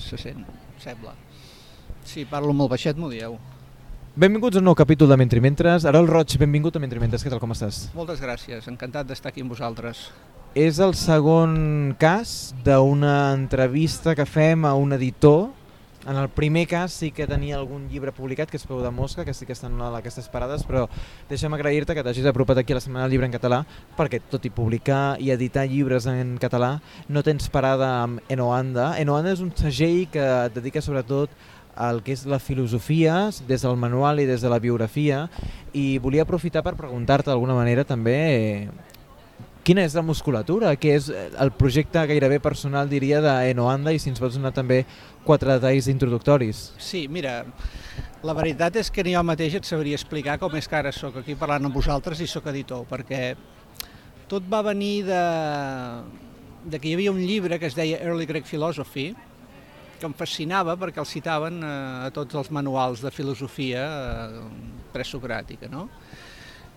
se sent, sembla. Si parlo molt baixet, m'ho dieu. Benvinguts a un nou capítol de Mentrimentres. Arol Roig, benvingut a Mentrimentres. Què tal, com estàs? Moltes gràcies, encantat d'estar aquí amb vosaltres. És el segon cas d'una entrevista que fem a un editor. En el primer cas sí que tenia algun llibre publicat, que és Peu de Mosca, que sí que està en una d'aquestes parades, però deixa'm agrair-te que t'hagis apropat aquí a la Setmana del Llibre en català, perquè tot i publicar i editar llibres en català, no tens parada amb Enoanda. Enoanda és un segell que et dedica sobretot el que és la filosofia des del manual i des de la biografia i volia aprofitar per preguntar-te d'alguna manera també eh, quina és la musculatura, què és eh, el projecte gairebé personal diria d'Enoanda i si ens pots donar també quatre detalls introductoris. Sí, mira, la veritat és que ni jo mateix et sabria explicar com és que ara sóc aquí parlant amb vosaltres i sóc editor, perquè tot va venir de, de que hi havia un llibre que es deia Early Greek Philosophy, que em fascinava perquè el citaven eh, a tots els manuals de filosofia eh, presocràtica, no?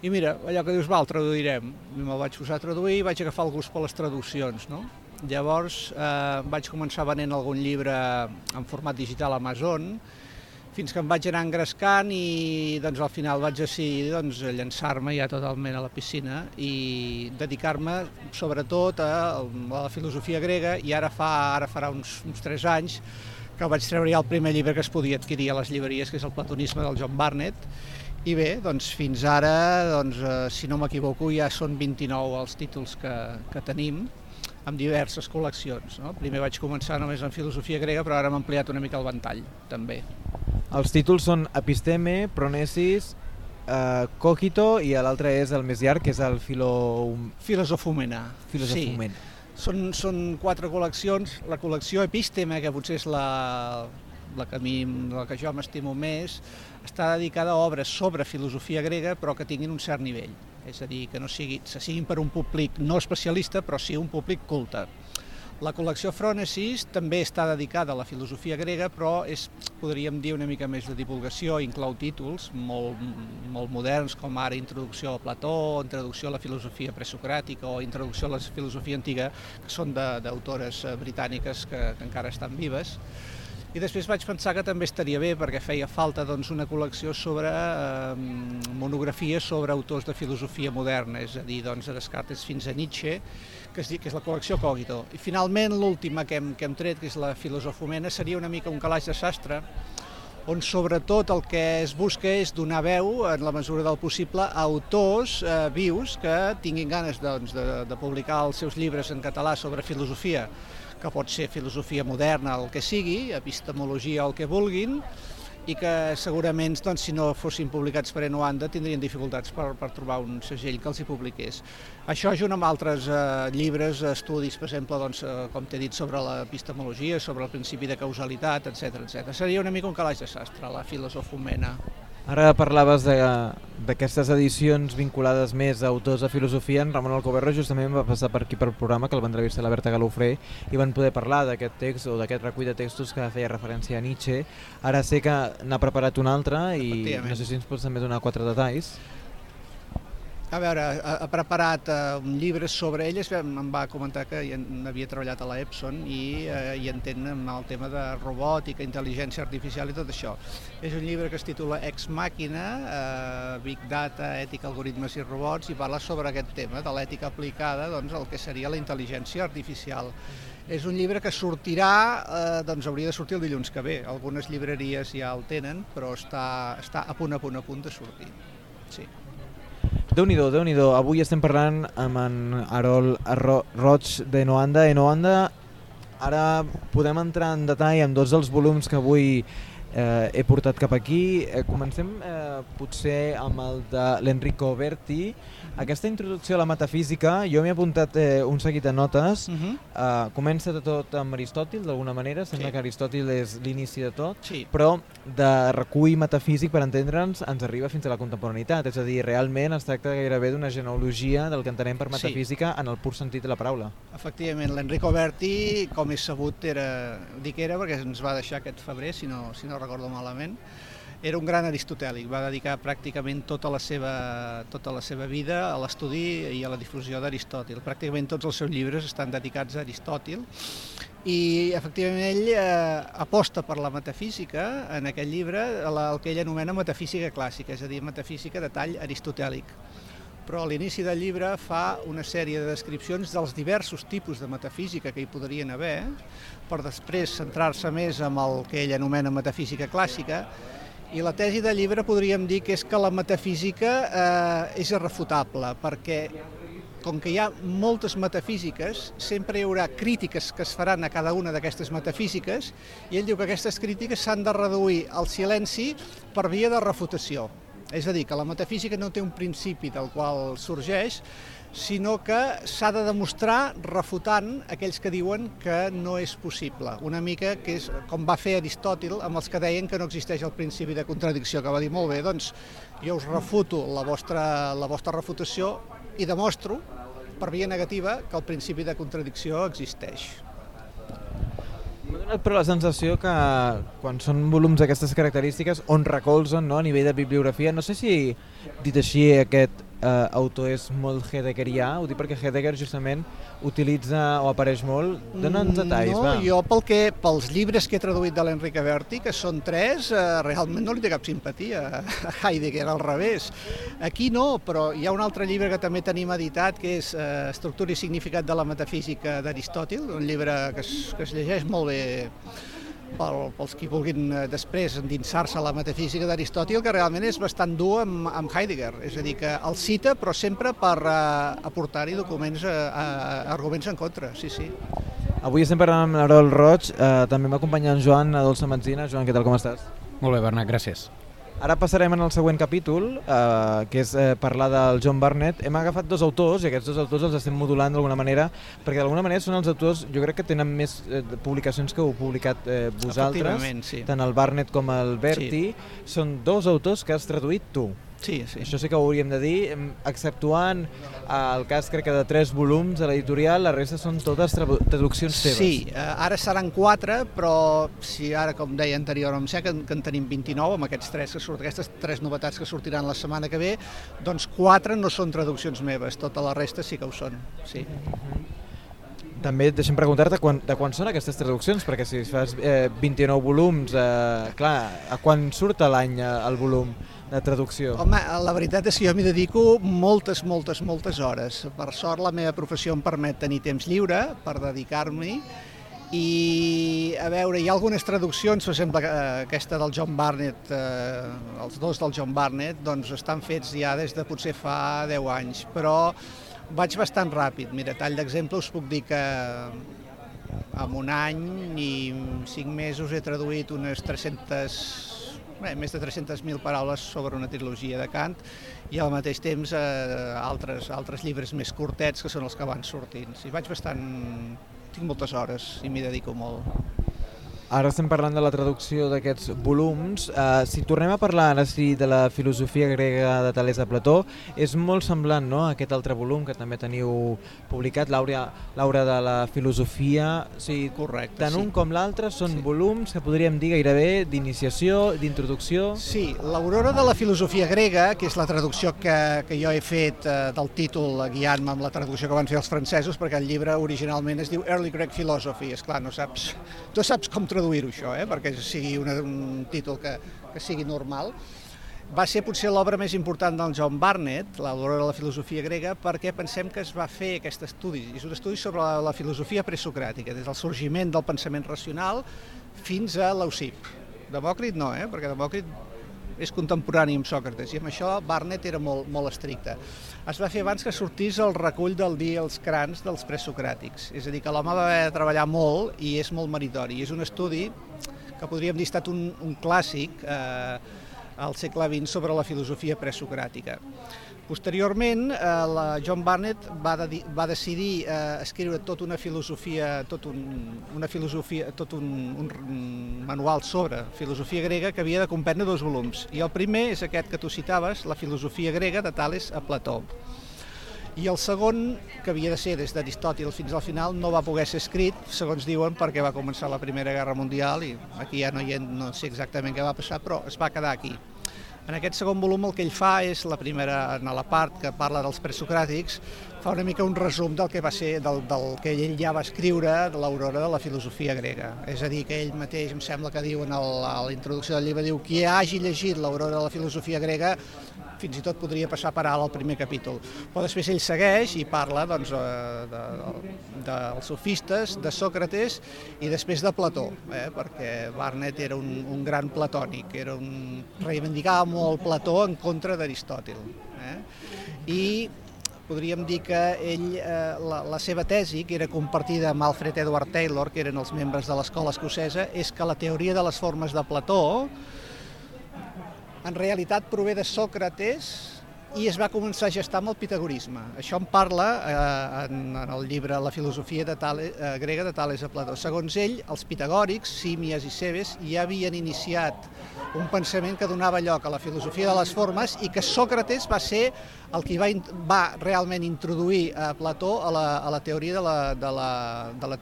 I mira, allò que dius, va, el traduirem. I me'l vaig posar a traduir i vaig agafar el gust per les traduccions, no? Llavors eh, vaig començar venent algun llibre en format digital a Amazon, fins que em vaig anar engrescant i doncs, al final vaig decidir doncs, llançar-me ja totalment a la piscina i dedicar-me sobretot a la filosofia grega i ara fa ara farà uns, uns 3 anys que vaig treure ja el primer llibre que es podia adquirir a les llibreries, que és el Platonisme del John Barnett, i bé, doncs fins ara, doncs, eh, si no m'equivoco, ja són 29 els títols que, que tenim, amb diverses col·leccions. No? Primer vaig començar només en filosofia grega, però ara hem ampliat una mica el ventall, també. Els títols són Episteme, Pronesis, eh, Cogito i l'altre és el més llarg, que és el Filo... Filosofumena. Filosofumena. Sí. Són, són quatre col·leccions. La col·lecció Episteme, que potser és la, la que, a mi, la que jo m'estimo més, està dedicada a obres sobre filosofia grega però que tinguin un cert nivell, és a dir, que no sigui, se siguin per un públic no especialista però sí un públic culte. La col·lecció Frònesis també està dedicada a la filosofia grega, però és, podríem dir, una mica més de divulgació, inclou títols molt, molt moderns, com ara Introducció a Plató, Introducció a la filosofia presocràtica o Introducció a la filosofia antiga, que són d'autores eh, britàniques que, que encara estan vives. I després vaig pensar que també estaria bé, perquè feia falta doncs, una col·lecció sobre eh, monografies sobre autors de filosofia moderna, és a dir, doncs, de Descartes fins a Nietzsche, que és, que és la col·lecció Cogito. I finalment l'última que, hem, que hem tret, que és la filosofomena, seria una mica un calaix de sastre, on sobretot el que es busca és donar veu, en la mesura del possible, a autors eh, vius que tinguin ganes doncs, de, de publicar els seus llibres en català sobre filosofia que pot ser filosofia moderna, el que sigui, epistemologia el que vulguin, i que segurament, doncs, si no fossin publicats per Enoanda, tindrien dificultats per, per trobar un segell que els hi publiqués. Això junt amb altres eh, llibres, estudis, per exemple, doncs, eh, com t'he dit, sobre l'epistemologia, sobre el principi de causalitat, etc etc. Seria una mica un calaix de sastre, la filosofomena. Ara parlaves d'aquestes edicions vinculades més a autors de filosofia. En Ramon Alcoberro justament va passar per aquí per programa, que el va entrevistar la Berta Galofré, i van poder parlar d'aquest text o d'aquest recull de textos que feia referència a Nietzsche. Ara sé que n'ha preparat un altre i no sé si ens pots també donar quatre detalls. A veure, ha, ha preparat uh, un llibre sobre ell, em va comentar que havia treballat a la Epson i uh, hi entén el tema de robòtica, intel·ligència artificial i tot això. És un llibre que es titula Ex Màquina, uh, Big Data, Ètica, Algoritmes i Robots, i parla sobre aquest tema de l'ètica aplicada doncs, al que seria la intel·ligència artificial. És un llibre que sortirà, eh, doncs hauria de sortir el dilluns que ve. Algunes llibreries ja el tenen, però està, està a punt, a punt, a punt de sortir. Sí déu nhi déu Avui estem parlant amb en Arol Roig de Noanda. De Noanda, ara podem entrar en detall amb dos dels volums que avui eh, he portat cap aquí. Eh, comencem eh, potser amb el de l'Enrico Berti, aquesta introducció a la metafísica, jo m'he apuntat eh, un seguit de notes. Uh -huh. uh, comença de tot amb Aristòtil, d'alguna manera, sembla sí. que Aristòtil és l'inici de tot, sí. però de recull metafísic, per entendre'ns, ens arriba fins a la contemporaneitat, és a dir, realment es tracta gairebé d'una genealogia del que entenem per metafísica sí. en el pur sentit de la paraula. Efectivament, l'Enrico Berti, com és sabut, era, dic era perquè ens va deixar aquest febrer, si no, si no recordo malament, era un gran aristotèlic, va dedicar pràcticament tota la seva, tota la seva vida a l'estudi i a la difusió d'Aristòtil. Pràcticament tots els seus llibres estan dedicats a Aristòtil i efectivament ell eh, aposta per la metafísica en aquest llibre, la, el que ell anomena metafísica clàssica, és a dir, metafísica de tall aristotèlic. Però a l'inici del llibre fa una sèrie de descripcions dels diversos tipus de metafísica que hi podrien haver, per després centrar-se més en el que ell anomena metafísica clàssica, i la tesi del llibre podríem dir que és que la metafísica eh, és irrefutable, perquè com que hi ha moltes metafísiques, sempre hi haurà crítiques que es faran a cada una d'aquestes metafísiques i ell diu que aquestes crítiques s'han de reduir al silenci per via de refutació. És a dir, que la metafísica no té un principi del qual sorgeix, sinó que s'ha de demostrar refutant aquells que diuen que no és possible. Una mica que és com va fer Aristòtil amb els que deien que no existeix el principi de contradicció, que va dir molt bé, doncs jo us refuto la vostra, la vostra refutació i demostro per via negativa que el principi de contradicció existeix. M'ha donat però la sensació que quan són volums d'aquestes característiques on recolzen no, a nivell de bibliografia, no sé si dit així aquest eh, autor és molt Heideggerià, ho dic perquè Heidegger justament utilitza o apareix molt. Dóna'ns detalls, no, va. jo pel que, pels llibres que he traduït de l'Enrique Berti, que són tres, eh, realment no li té cap simpatia a Heidegger, al revés. Aquí no, però hi ha un altre llibre que també tenim editat, que és eh, Estructura i significat de la metafísica d'Aristòtil, un llibre que es, que es llegeix molt bé pel, pels qui vulguin eh, després endinsar-se a la metafísica d'Aristòtil, que realment és bastant dur amb, amb Heidegger, és a dir, que el cita però sempre per uh, aportar-hi documents, uh, uh, arguments en contra, sí, sí. Avui estem parlant amb l'Arol Roig, eh, també m'acompanya en Joan a Dolça Metzina. Joan, què tal, com estàs? Molt bé, Bernat, gràcies. Ara passarem al següent capítol, eh, que és eh, parlar del John Barnett. Hem agafat dos autors i aquests dos autors els estem modulant d'alguna manera, perquè d'alguna manera són els autors, jo crec que tenen més eh, publicacions que heu publicat eh, vosaltres, sí. tant el Barnett com el Berti. Sí. Són dos autors que has traduït tu. Sí, sí. Això sí que ho hauríem de dir, exceptuant eh, el cas crec que de tres volums a l'editorial, la resta són totes tra traduccions teves. Sí, eh, ara seran quatre, però si ara, com deia anterior, em sembla que, que en tenim 29 amb aquests tres que surt, aquestes tres novetats que sortiran la setmana que ve, doncs quatre no són traduccions meves, tota la resta sí que ho són, sí. També deixem preguntar-te quan, de quan són aquestes traduccions, perquè si fas eh, 29 volums, eh, clar, a quan surt l'any eh, el volum de traducció? Home, la veritat és que jo m'hi dedico moltes, moltes, moltes hores. Per sort la meva professió em permet tenir temps lliure per dedicar-m'hi i a veure, hi ha algunes traduccions, per exemple eh, aquesta del John Barnett, eh, els dos del John Barnett, doncs estan fets ja des de potser fa 10 anys, però vaig bastant ràpid. Mira, tall d'exemple us puc dir que en un any i cinc mesos he traduït unes 300, bé, més de 300.000 paraules sobre una trilogia de Kant i al mateix temps eh, altres, altres llibres més curtets que són els que van sortint. Sí, vaig bastant... tinc moltes hores i m'hi dedico molt. Ara estem parlant de la traducció d'aquests volums. Uh, si tornem a parlar ara sí de la filosofia grega de Tales de Plató, és molt semblant no, a aquest altre volum que també teniu publicat, l'Aura de la filosofia. O sigui, Correcte, tant sí. un com l'altre són Sí. volums que podríem dir gairebé d'iniciació, d'introducció. Sí, l'Aurora de la filosofia grega, que és la traducció que, que jo he fet eh, del títol guiant-me amb la traducció que van fer els francesos, perquè el llibre originalment es diu Early Greek Philosophy. És clar, no saps, tu saps com traduir-ho això, eh, perquè sigui una, un títol que, que sigui normal. Va ser potser l'obra més important del John Barnett, l'Aurora de la filosofia grega, perquè pensem que es va fer aquest estudi. És un estudi sobre la, la filosofia presocràtica, des del sorgiment del pensament racional fins a l'Eusip. Demòcrit no, eh? perquè Demòcrit és contemporani amb Sòcrates i amb això Barnett era molt, molt estricte. Es va fer abans que sortís el recull del dia els crans dels presocràtics. És a dir, que l'home va haver de treballar molt i és molt meritori. És un estudi que podríem dir estat un, un clàssic eh, al segle XX sobre la filosofia presocràtica. Posteriorment, eh, la John Barnett va, de, va decidir eh, escriure tota una filosofia, tot un, una filosofia, tot un, un manual sobre filosofia grega que havia de comprendre dos volums. I el primer és aquest que tu citaves, la filosofia grega de Tales a Plató. I el segon, que havia de ser des d'Aristòtil fins al final, no va poder ser escrit, segons diuen, perquè va començar la Primera Guerra Mundial i aquí ja no, hi, ha- no sé exactament què va passar, però es va quedar aquí. En aquest segon volum el que ell fa és, la primera, en la part que parla dels presocràtics, fa una mica un resum del que va ser, del, del que ell ja va escriure de l'aurora de la filosofia grega. És a dir, que ell mateix, em sembla que diu en el, a la introducció del llibre, diu qui hagi llegit l'aurora de la filosofia grega fins i tot podria passar per alt al primer capítol. Però després ell segueix i parla doncs, eh, de, de, dels sofistes, de Sòcrates i després de Plató, eh, perquè Barnett era un, un gran platònic, era un, reivindicava molt Plató en contra d'Aristòtil. Eh? I podríem dir que ell, eh, la, la seva tesi, que era compartida amb Alfred Edward Taylor, que eren els membres de l'escola escocesa, és que la teoria de les formes de Plató en realitat prové de Sòcrates i es va començar a gestar amb el pitagorisme. Això en parla eh, en, en el llibre La filosofia de Tales, eh, grega de Tales a Plató. Segons ell, els pitagòrics, Símies i Cebes, ja havien iniciat un pensament que donava lloc a la filosofia de les formes i que Sòcrates va ser el que va, va realment introduir a Plató a la, a la teoria de la, de la, de la,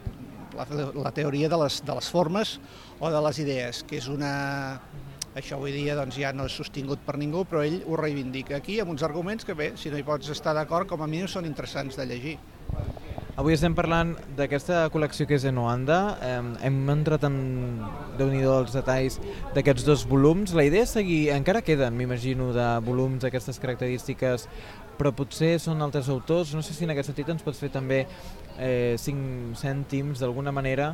la, la teoria de les, de les formes o de les idees, que és una, això avui dia doncs, ja no és sostingut per ningú, però ell ho reivindica aquí amb uns arguments que, bé, si no hi pots estar d'acord, com a mínim són interessants de llegir. Avui estem parlant d'aquesta col·lecció que és Enoanda. Eh, hem entrat en déu nhi els detalls d'aquests dos volums. La idea és seguir, encara queden, m'imagino, de volums d'aquestes característiques, però potser són altres autors. No sé si en aquest sentit ens pots fer també eh, cinc cèntims d'alguna manera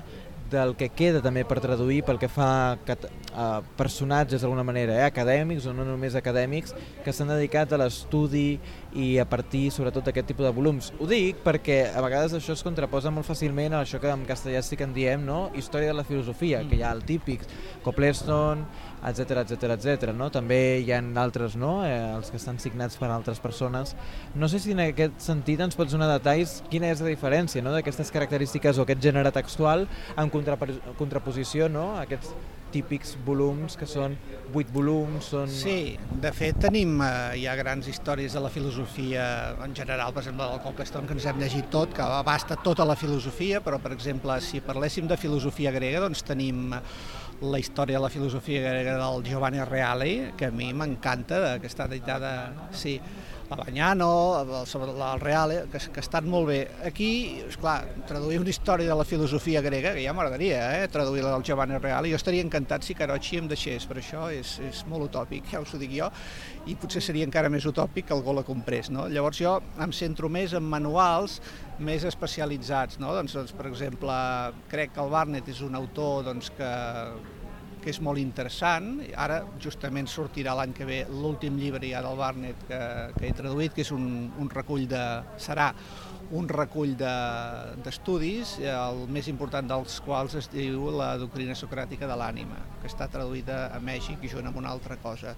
del que queda també per traduir pel que fa a personatges d'alguna manera, eh, acadèmics o no només acadèmics, que s'han dedicat a l'estudi i a partir sobretot d'aquest tipus de volums. Ho dic perquè a vegades això es contraposa molt fàcilment a això que en castellà sí que en diem, no? història de la filosofia, que hi ha el típic Copleston, etc etc etc. no? També hi ha altres, no? Eh, els que estan signats per altres persones. No sé si en aquest sentit ens pots donar detalls quina és la diferència no? d'aquestes característiques o aquest gènere textual en contraposició no? a aquests típics volums que són vuit volums són... Sí, de fet tenim eh, ja grans històries de la filosofia en general, per exemple del Copleston que ens hem llegit tot, que abasta tota la filosofia, però per exemple si parléssim de filosofia grega doncs tenim la història de la filosofia grega del Giovanni Reale, que a mi m'encanta, que està editada, sí, la Bagnano, sobre el Reale, que, que estan molt bé. Aquí, és clar, traduir una història de la filosofia grega, que ja m'agradaria, eh, traduir-la del Giovanni Reale, jo estaria encantat si Carocci em deixés, però això és, és molt utòpic, ja us ho dic jo, i potser seria encara més utòpic que algú la comprés. No? Llavors jo em centro més en manuals més especialitzats. No? Doncs, doncs, per exemple, crec que el Barnett és un autor doncs, que, que és molt interessant. Ara justament sortirà l'any que ve l'últim llibre ja del Barnett que, que he traduït, que és un, un recull de... serà un recull d'estudis, de, el més important dels quals es diu La doctrina socràtica de l'ànima, que està traduïda a Mèxic i junt amb una altra cosa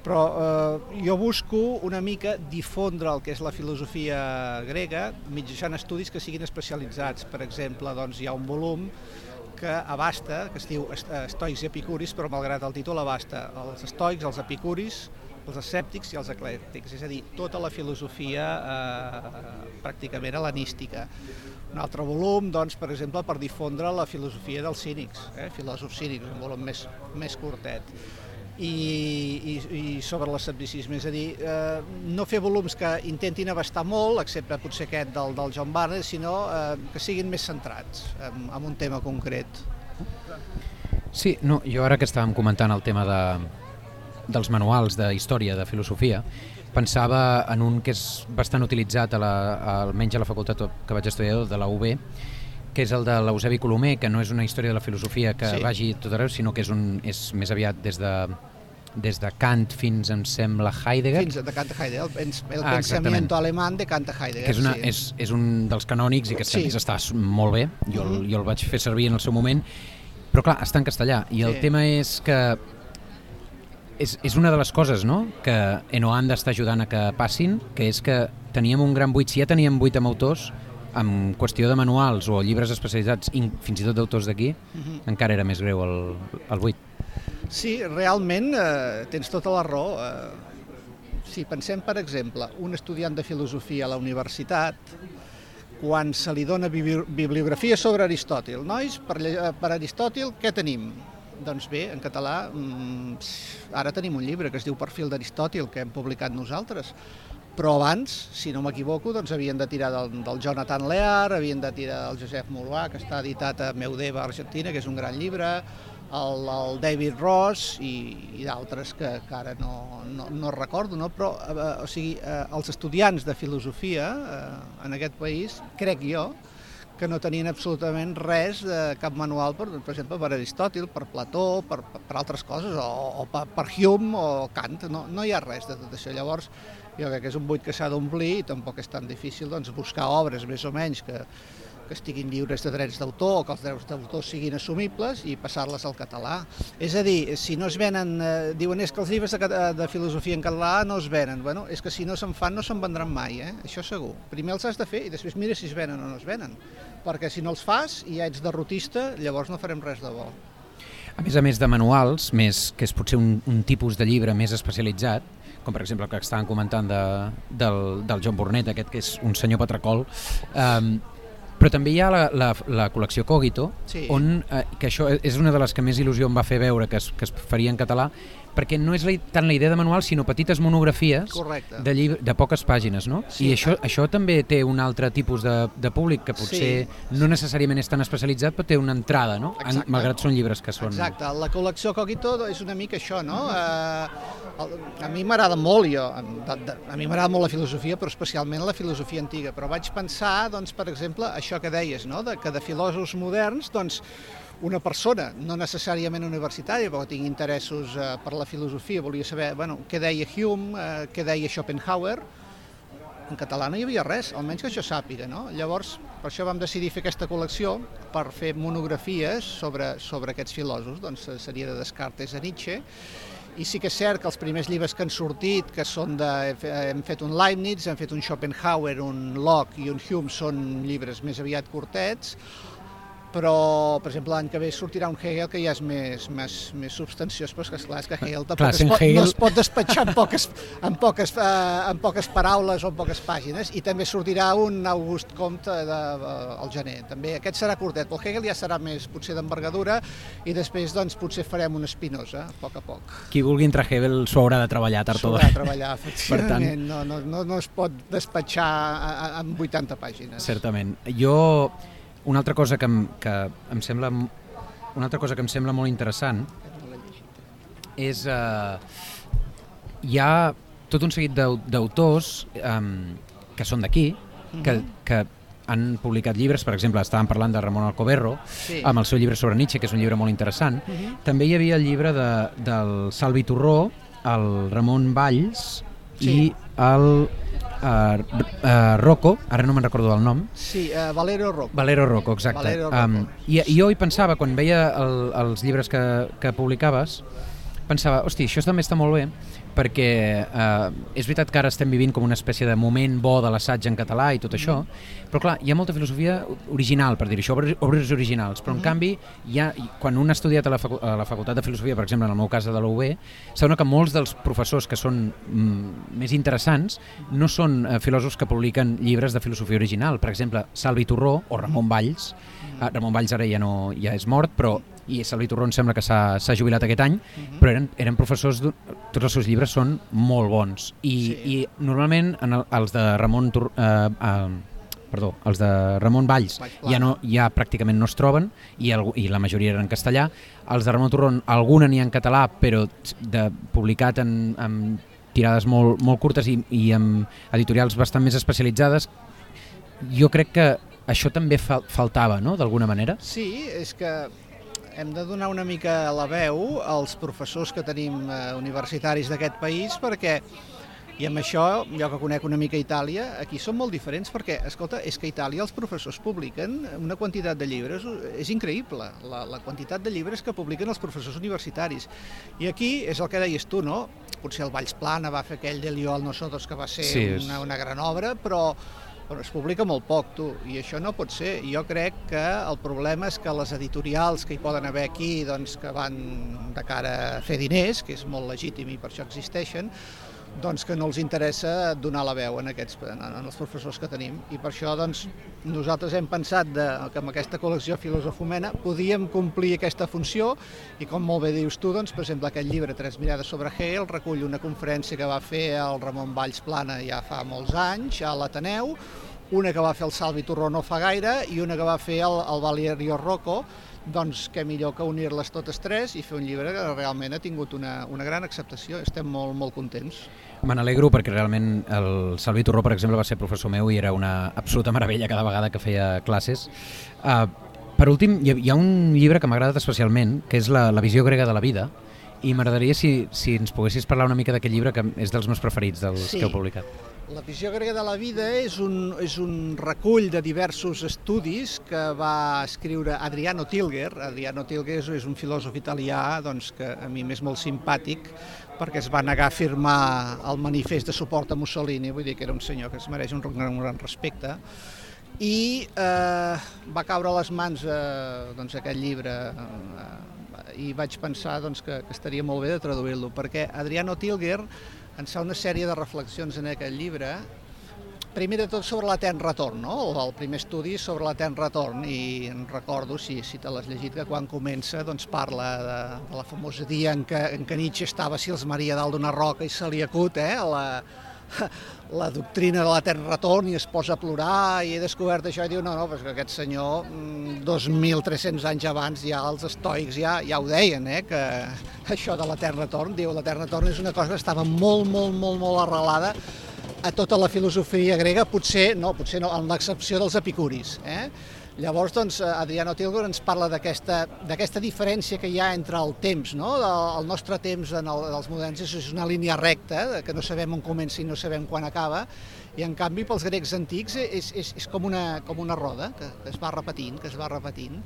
però eh, jo busco una mica difondre el que és la filosofia grega mitjançant estudis que siguin especialitzats. Per exemple, doncs, hi ha un volum que abasta, que es diu Estoics i Epicuris, però malgrat el títol abasta els estoics, els epicuris, els escèptics i els eclèctics, és a dir, tota la filosofia eh, pràcticament hel·lenística. Un altre volum, doncs, per exemple, per difondre la filosofia dels cínics, eh, filòsofs cínics, un volum més, més curtet i, i, i sobre l'escepticisme, és a dir, eh, no fer volums que intentin abastar molt, excepte potser aquest del, del John Barnes, sinó eh, que siguin més centrats en, en un tema concret. Sí, no, jo ara que estàvem comentant el tema de, dels manuals de història, de filosofia, pensava en un que és bastant utilitzat, a la, almenys a la facultat que vaig estudiar, de la UB, que és el de l'Eusebi Colomer, que no és una història de la filosofia que sí. vagi tot arreu, sinó que és, un, és més aviat des de des de Kant fins, em sembla, Heidegger. Fins de Kant a Heidegger, el, pens, el ah, pensamiento alemán de Kant a Heidegger. Que és, una, sí. és, és un dels canònics i que sí. està molt bé, jo, mm -hmm. jo el vaig fer servir en el seu moment, però clar, està en castellà, i el sí. tema és que és, és una de les coses no? que Enoanda està ajudant a que passin, que és que teníem un gran buit, si ja teníem buit amb autors, en qüestió de manuals o llibres especialitzats, fins i tot d'autors d'aquí, mm -hmm. encara era més greu el, el buit. Sí, realment eh, tens tota la raó. Eh, si pensem, per exemple, un estudiant de filosofia a la universitat, quan se li dona bibliografia sobre Aristòtil, nois, per, per Aristòtil què tenim? Doncs bé, en català, mmm, ara tenim un llibre que es diu Perfil d'Aristòtil, que hem publicat nosaltres, però abans, si no m'equivoco, doncs havien de tirar del, del Jonathan Lear, havien de tirar del Josep Moulois, que està editat a Meudeva, Argentina, que és un gran llibre, el, el David Ross i, i d'altres que, que ara no, no, no recordo, no? però eh, o sigui, eh, els estudiants de filosofia eh, en aquest país, crec jo, que no tenien absolutament res de cap manual, per, per exemple, per Aristòtil, per Plató, per, per altres coses, o, o per, per Hume o Kant, no, no hi ha res de tot això. Llavors, jo crec que és un buit que s'ha d'omplir i tampoc és tan difícil doncs, buscar obres més o menys que, que estiguin lliures de drets d'autor o que els drets d'autor siguin assumibles i passar-les al català. És a dir, si no es venen, eh, diuen és que els llibres de, de filosofia en català no es venen. Bueno, és que si no se'n fan no se'n vendran mai, eh? això segur. Primer els has de fer i després mira si es venen o no es venen. Perquè si no els fas i ja ets derrotista, llavors no farem res de bo. A més a més de manuals, més que és potser un, un tipus de llibre més especialitzat, com per exemple el que estaven comentant de, del, del John Burnett, aquest que és un senyor patracol, eh, però també hi ha la, la, la col·lecció Cogito, sí. on, eh, que això és una de les que més il·lusió em va fer veure que es, que es faria en català, perquè no és la, tant la idea de manual, sinó petites monografies Correcte. de, llibre, de poques pàgines, no? Sí. I això, això també té un altre tipus de, de públic que potser Sí. no necessàriament és tan especialitzat, però té una entrada, no? En, malgrat són llibres que són... Exacte, la col·lecció Cogito és una mica això, no? Eh, el- a mi m'agrada molt, jo, de, de, a mi m'agrada molt la filosofia, però especialment la filosofia antiga, però vaig pensar, doncs, per exemple, això que deies, no? de, que de filòsofs moderns, doncs, una persona, no necessàriament universitària, però que tingui interessos eh, per la filosofia, volia saber bueno, què deia Hume, eh, què deia Schopenhauer, en català no hi havia res, almenys que això sàpiga. No? Llavors, per això vam decidir fer aquesta col·lecció per fer monografies sobre, sobre aquests filòsofs, doncs eh, seria de Descartes a Nietzsche, i sí que és cert que els primers llibres que han sortit, que són de... hem fet un Leibniz, hem fet un Schopenhauer, un Locke i un Hume, són llibres més aviat curtets, però, per exemple, l'any que ve sortirà un Hegel que ja és més, més, més substanciós, però és que, esclar, és que Hegel Clar, es pot, Hegel- no es pot despatxar en poques, en, poques, eh, en poques paraules o en poques pàgines, i també sortirà un August Comte de, de, al gener. També aquest serà curtet, però el Hegel ja serà més potser d'envergadura i després doncs, potser farem una espinosa, a poc a poc. Qui vulgui entrar a Hebel s'ho haurà de treballar tard o de d'hora. treballar, efectivament. No, no, no, no es pot despatxar amb 80 pàgines. Certament. Jo, una altra cosa que em, que em sembla una altra cosa que em sembla molt interessant és eh, hi ha tot un seguit d'au- d'autors eh, que són d'aquí, que, que han publicat llibres, per exemple, estàvem parlant de Ramon Alcoberro, Sí. amb el seu llibre sobre Nietzsche, que és un llibre molt interessant. També hi havia el llibre de, del Salvi Torró, el Ramon Valls Sí. i el uh, uh, Rocco, ara no me'n recordo del nom, Sí, uh, Valero Rocco. Valero Rocco, exacte. Valero Rocco. Um, i, I jo hi pensava, quan veia el, els llibres que, que publicaves, pensava, hosti, això també està molt bé, perquè eh, és veritat que ara estem vivint com una espècie de moment bo de l'assaig en català i tot això, però clar, hi ha molta filosofia original, per dir això, obres, originals, però en canvi, hi ha, quan un ha estudiat a la, facu a la Facultat de Filosofia, per exemple, en el meu cas de la UB, s'adona que molts dels professors que són mm, més interessants no són eh, filòsofs que publiquen llibres de filosofia original. Per exemple, Salvi Torró o Ramon Valls. Eh, Ramon Valls ara ja, no, ja és mort, però i Salvi Torró em sembla que s'ha jubilat aquest any, però eren, eren professors, tots els seus llibres són molt bons. I, Sí. i normalment en el, els de Ramon Tor, eh, eh, perdó, els de Ramon Valls ja, no, ja pràcticament no es troben i, algú, i la majoria eren en castellà. Els de Ramon Torrón, alguna n'hi ha en català, però de, publicat en, en tirades molt, molt curtes i, i amb editorials bastant més especialitzades. Jo crec que això també fal, faltava, no?, d'alguna manera. Sí, és que hem de donar una mica la veu als professors que tenim eh, universitaris d'aquest país perquè i amb això, jo que conec una mica Itàlia, aquí són molt diferents perquè, escolta, és que a Itàlia els professors publiquen una quantitat de llibres, és increïble, la, la quantitat de llibres que publiquen els professors universitaris. I aquí és el que deies tu, no? Potser el Valls Plana va fer aquell de Lió al Nosotros que va ser Sí, és- una, una gran obra, però però es publica molt poc, tu, i això no pot ser. Jo crec que el problema és que les editorials que hi poden haver aquí, doncs, que van de cara a fer diners, que és molt legítim i per això existeixen, doncs que no els interessa donar la veu en, aquests, en, en els professors que tenim. I per això doncs, nosaltres hem pensat de, que amb aquesta col·lecció Filosofomena podíem complir aquesta funció i com molt bé dius tu, doncs, per exemple, aquest llibre Tres mirades sobre Hegel recull una conferència que va fer el Ramon Valls Plana ja fa molts anys a l'Ateneu, una que va fer el Salvi Torró no fa gaire i una que va fer el, el Valerio Rocco, doncs què millor que unir-les totes tres i fer un llibre que realment ha tingut una, una gran acceptació. Estem molt, molt contents. Me n'alegro perquè realment el Salvi Torró, per exemple, va ser professor meu i era una absoluta meravella cada vegada que feia classes. Uh, per últim, hi ha, hi ha un llibre que m'ha agradat especialment, que és la, la visió grega de la vida, i m'agradaria si, si ens poguessis parlar una mica d'aquest llibre, que és dels meus preferits, dels sí. que heu publicat. La visió grega de la vida és un, és un recull de diversos estudis que va escriure Adriano Tilger. Adriano Tilger és, un filòsof italià doncs, que a mi m'és molt simpàtic perquè es va negar a firmar el manifest de suport a Mussolini, vull dir que era un senyor que es mereix un gran, un gran respecte i eh, va caure a les mans eh, doncs, aquest llibre eh, i vaig pensar doncs, que, que estaria molt bé de traduir-lo, perquè Adriano Tilger ens fa una sèrie de reflexions en aquest llibre, primer de tot sobre l'etern retorn, no? el primer estudi sobre l'etern retorn, i recordo, si, si te l'has llegit, que quan comença doncs, parla de, de la famosa dia en què, en què Nietzsche estava si els Maria dalt d'una roca i se li acut eh, la, la doctrina de l'etern retorn i es posa a plorar i he descobert això i diu no, no, però que aquest senyor 2.300 mm, anys abans ja els estoics ja, ja ho deien, eh, que això de l'etern retorn, diu l'etern retorn és una cosa que estava molt, molt, molt, molt arrelada a tota la filosofia grega, potser no, potser no, amb l'excepció dels epicuris, eh? Llavors, doncs, Adriano Tilgor ens parla d'aquesta diferència que hi ha entre el temps, no? El nostre temps en el, els moderns és una línia recta, que no sabem on comença i no sabem quan acaba, i en canvi pels grecs antics és, és, és com, una, com una roda que, que es va repetint, que es va repetint.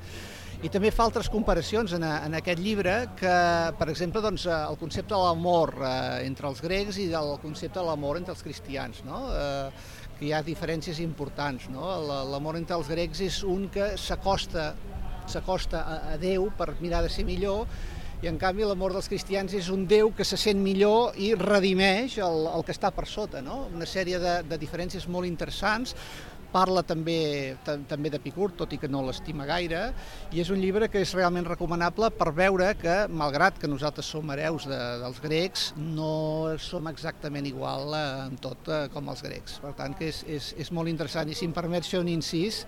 I també fa altres comparacions en, en aquest llibre que, per exemple, doncs, el concepte de l'amor eh, entre els grecs i el concepte de l'amor entre els cristians. No? Eh, que hi ha diferències importants. No? L'amor entre els grecs és un que s'acosta s'acosta a Déu per mirar de ser millor i en canvi l'amor dels cristians és un Déu que se sent millor i redimeix el, el que està per sota. No? Una sèrie de, de diferències molt interessants Parla també també d'Epicur, tot i que no l'estima gaire, i és un llibre que és realment recomanable per veure que, malgrat que nosaltres som hereus de, dels grecs, no som exactament igual eh, en tot eh, com els grecs. Per tant, que és, és, és molt interessant. I si em permets fer un incís,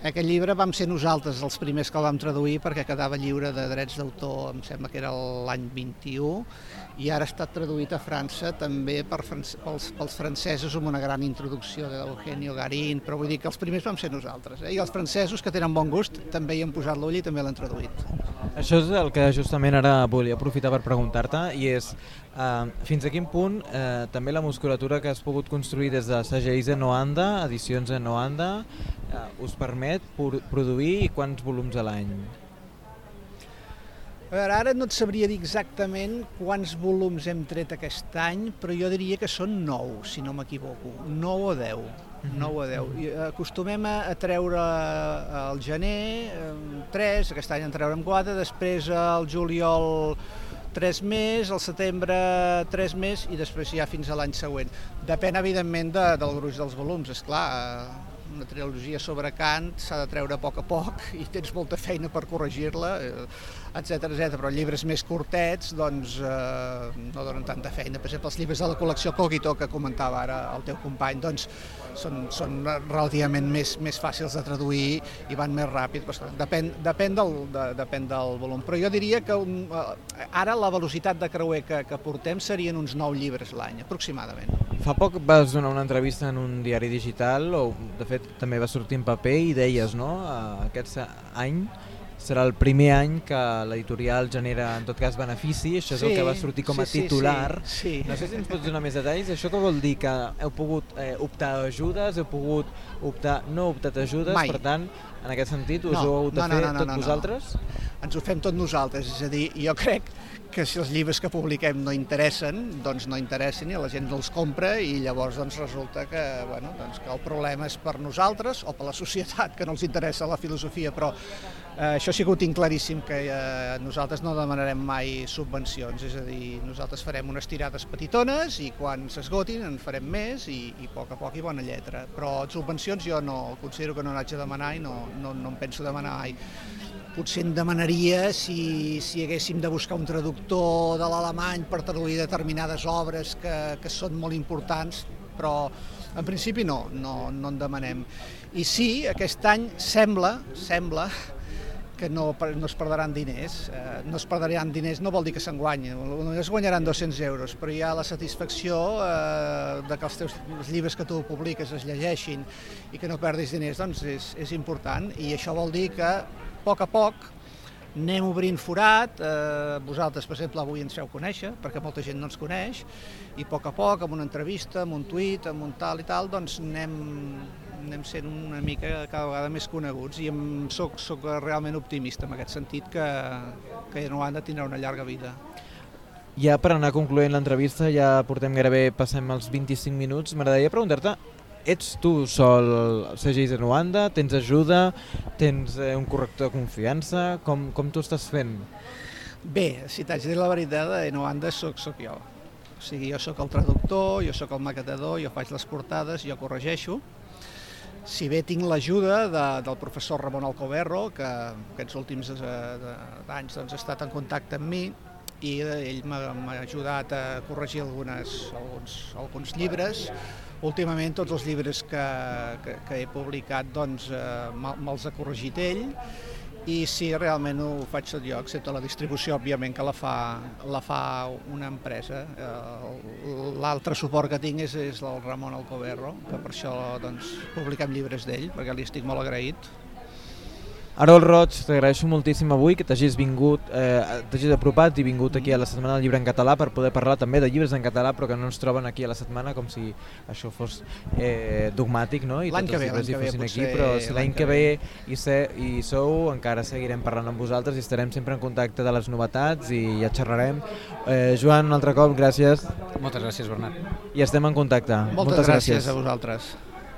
aquest llibre vam ser nosaltres els primers que el vam traduir perquè quedava lliure de drets d'autor, em sembla que era l'any 21, i ara ha estat traduït a França també per, pels, pels francesos amb una gran introducció d'Eugenio Garín, però vull dir que els primers vam ser nosaltres. Eh? I els francesos, que tenen bon gust, també hi han posat l'ull i també l'han traduït. Això és el que justament ara volia aprofitar per preguntar-te i és eh, fins a quin punt eh, també la musculatura que has pogut construir des de segells en Noanda, edicions en Noanda, eh, us permet produir i quants volums a l'any? A veure, ara no et sabria dir exactament quants volums hem tret aquest any, però jo diria que són 9, si no m'equivoco, 9 o 10. 9 o 10. I acostumem a, a treure al gener 3, aquest any en treurem 4, després al juliol 3 més, al setembre 3 més i després ja fins a l'any següent. Depèn, evidentment, de, del gruix dels volums, és clar. Eh, una trilogia sobre Kant s'ha de treure a poc a poc i tens molta feina per corregir-la, etc etc. però llibres més curtets doncs, eh, no donen tanta feina. Per exemple, els llibres de la col·lecció Cogito que comentava ara el teu company, doncs, són, són relativament més, més fàcils de traduir i van més ràpid. Doncs, depèn, depèn, del, de, depèn del volum. Però jo diria que un, eh, ara la velocitat de creuer que, que portem serien uns 9 llibres l'any, aproximadament. Fa poc vas donar una entrevista en un diari digital, o de fet també va sortir en paper, i deies, no?, aquest any serà el primer any que l'editorial genera en tot cas benefici, això és sí, el que va sortir com a sí, titular. Sí, sí, sí. No sé si ens pots donar més detalls, això què vol dir? Que heu pogut eh, optar a ajudes, heu pogut optar, no optat a ajudes, mai. per tant, en aquest sentit? Us no, ho heu de no, no, fer no, no, tot no, vosaltres? No. Ens ho fem tot nosaltres, és a dir, jo crec que si els llibres que publiquem no interessen, doncs no interessen i la gent no els compra i llavors doncs resulta que, bueno, doncs que el problema és per nosaltres o per la societat que no els interessa la filosofia, però eh, això sí que ho tinc claríssim, que eh, nosaltres no demanarem mai subvencions, és a dir, nosaltres farem unes tirades petitones i quan s'esgotin en farem més i, i a poc a poc i bona lletra, però subvencions jo no considero que no n'haig de demanar i no, no, no em penso demanar mai potser em demanaria si, si haguéssim de buscar un traductor de l'alemany per traduir determinades obres que, que són molt importants, però en principi no, no, no en demanem. I sí, aquest any sembla, sembla que no, no es perdran diners. Eh, no es perdran diners no vol dir que se'n guanyin, només guanyaran 200 euros, però hi ha la satisfacció eh, de que els teus els llibres que tu publiques es llegeixin i que no perdis diners, doncs és, és important i això vol dir que a poc a poc anem obrint forat, eh, vosaltres, per exemple, avui ens feu conèixer, perquè molta gent no ens coneix, i a poc a poc, amb una entrevista, amb un tuit, amb un tal i tal, doncs anem, anem sent una mica cada vegada més coneguts i em, soc, soc realment optimista en aquest sentit que, que Noanda tindrà una llarga vida. Ja per anar concloent l'entrevista, ja portem gairebé, passem els 25 minuts, m'agradaria preguntar-te ets tu sol segells de Nuanda? Tens ajuda? Tens eh, un corrector de confiança? Com, com t'ho estàs fent? Bé, si t'haig de dir la veritat, de Nuanda soc, soc jo. O sigui, jo sóc el traductor, jo sóc el maquetador, jo faig les portades, jo corregeixo. Si bé tinc l'ajuda de, del professor Ramon Alcoberro, que aquests últims eh, anys doncs, ha estat en contacte amb mi, i ell m'ha ajudat a corregir algunes, alguns, alguns llibres, Últimament tots els llibres que, que, que he publicat doncs, eh, me'ls ha corregit ell i sí, realment ho faig tot jo, excepte la distribució, òbviament, que la fa, la fa una empresa. Eh, l'altre suport que tinc és, és el Ramon Alcoberro, que per això doncs, publiquem llibres d'ell, perquè li estic molt agraït. Arol Roig, t'agraeixo moltíssim avui que t'hagis vingut, eh, t'hagis apropat i vingut aquí a la Setmana del Llibre en Català per poder parlar també de llibres en català però que no ens troben aquí a la setmana com si això fos eh, dogmàtic no? i tots els llibres hi fossin aquí, però si l'any que ve hi, sé, hi sou encara seguirem parlant amb vosaltres i estarem sempre en contacte de les novetats i ja xerrarem. Eh, Joan, un altre cop, gràcies. Moltes gràcies, Bernat. I estem en contacte. Moltes, Moltes gràcies. gràcies a vosaltres.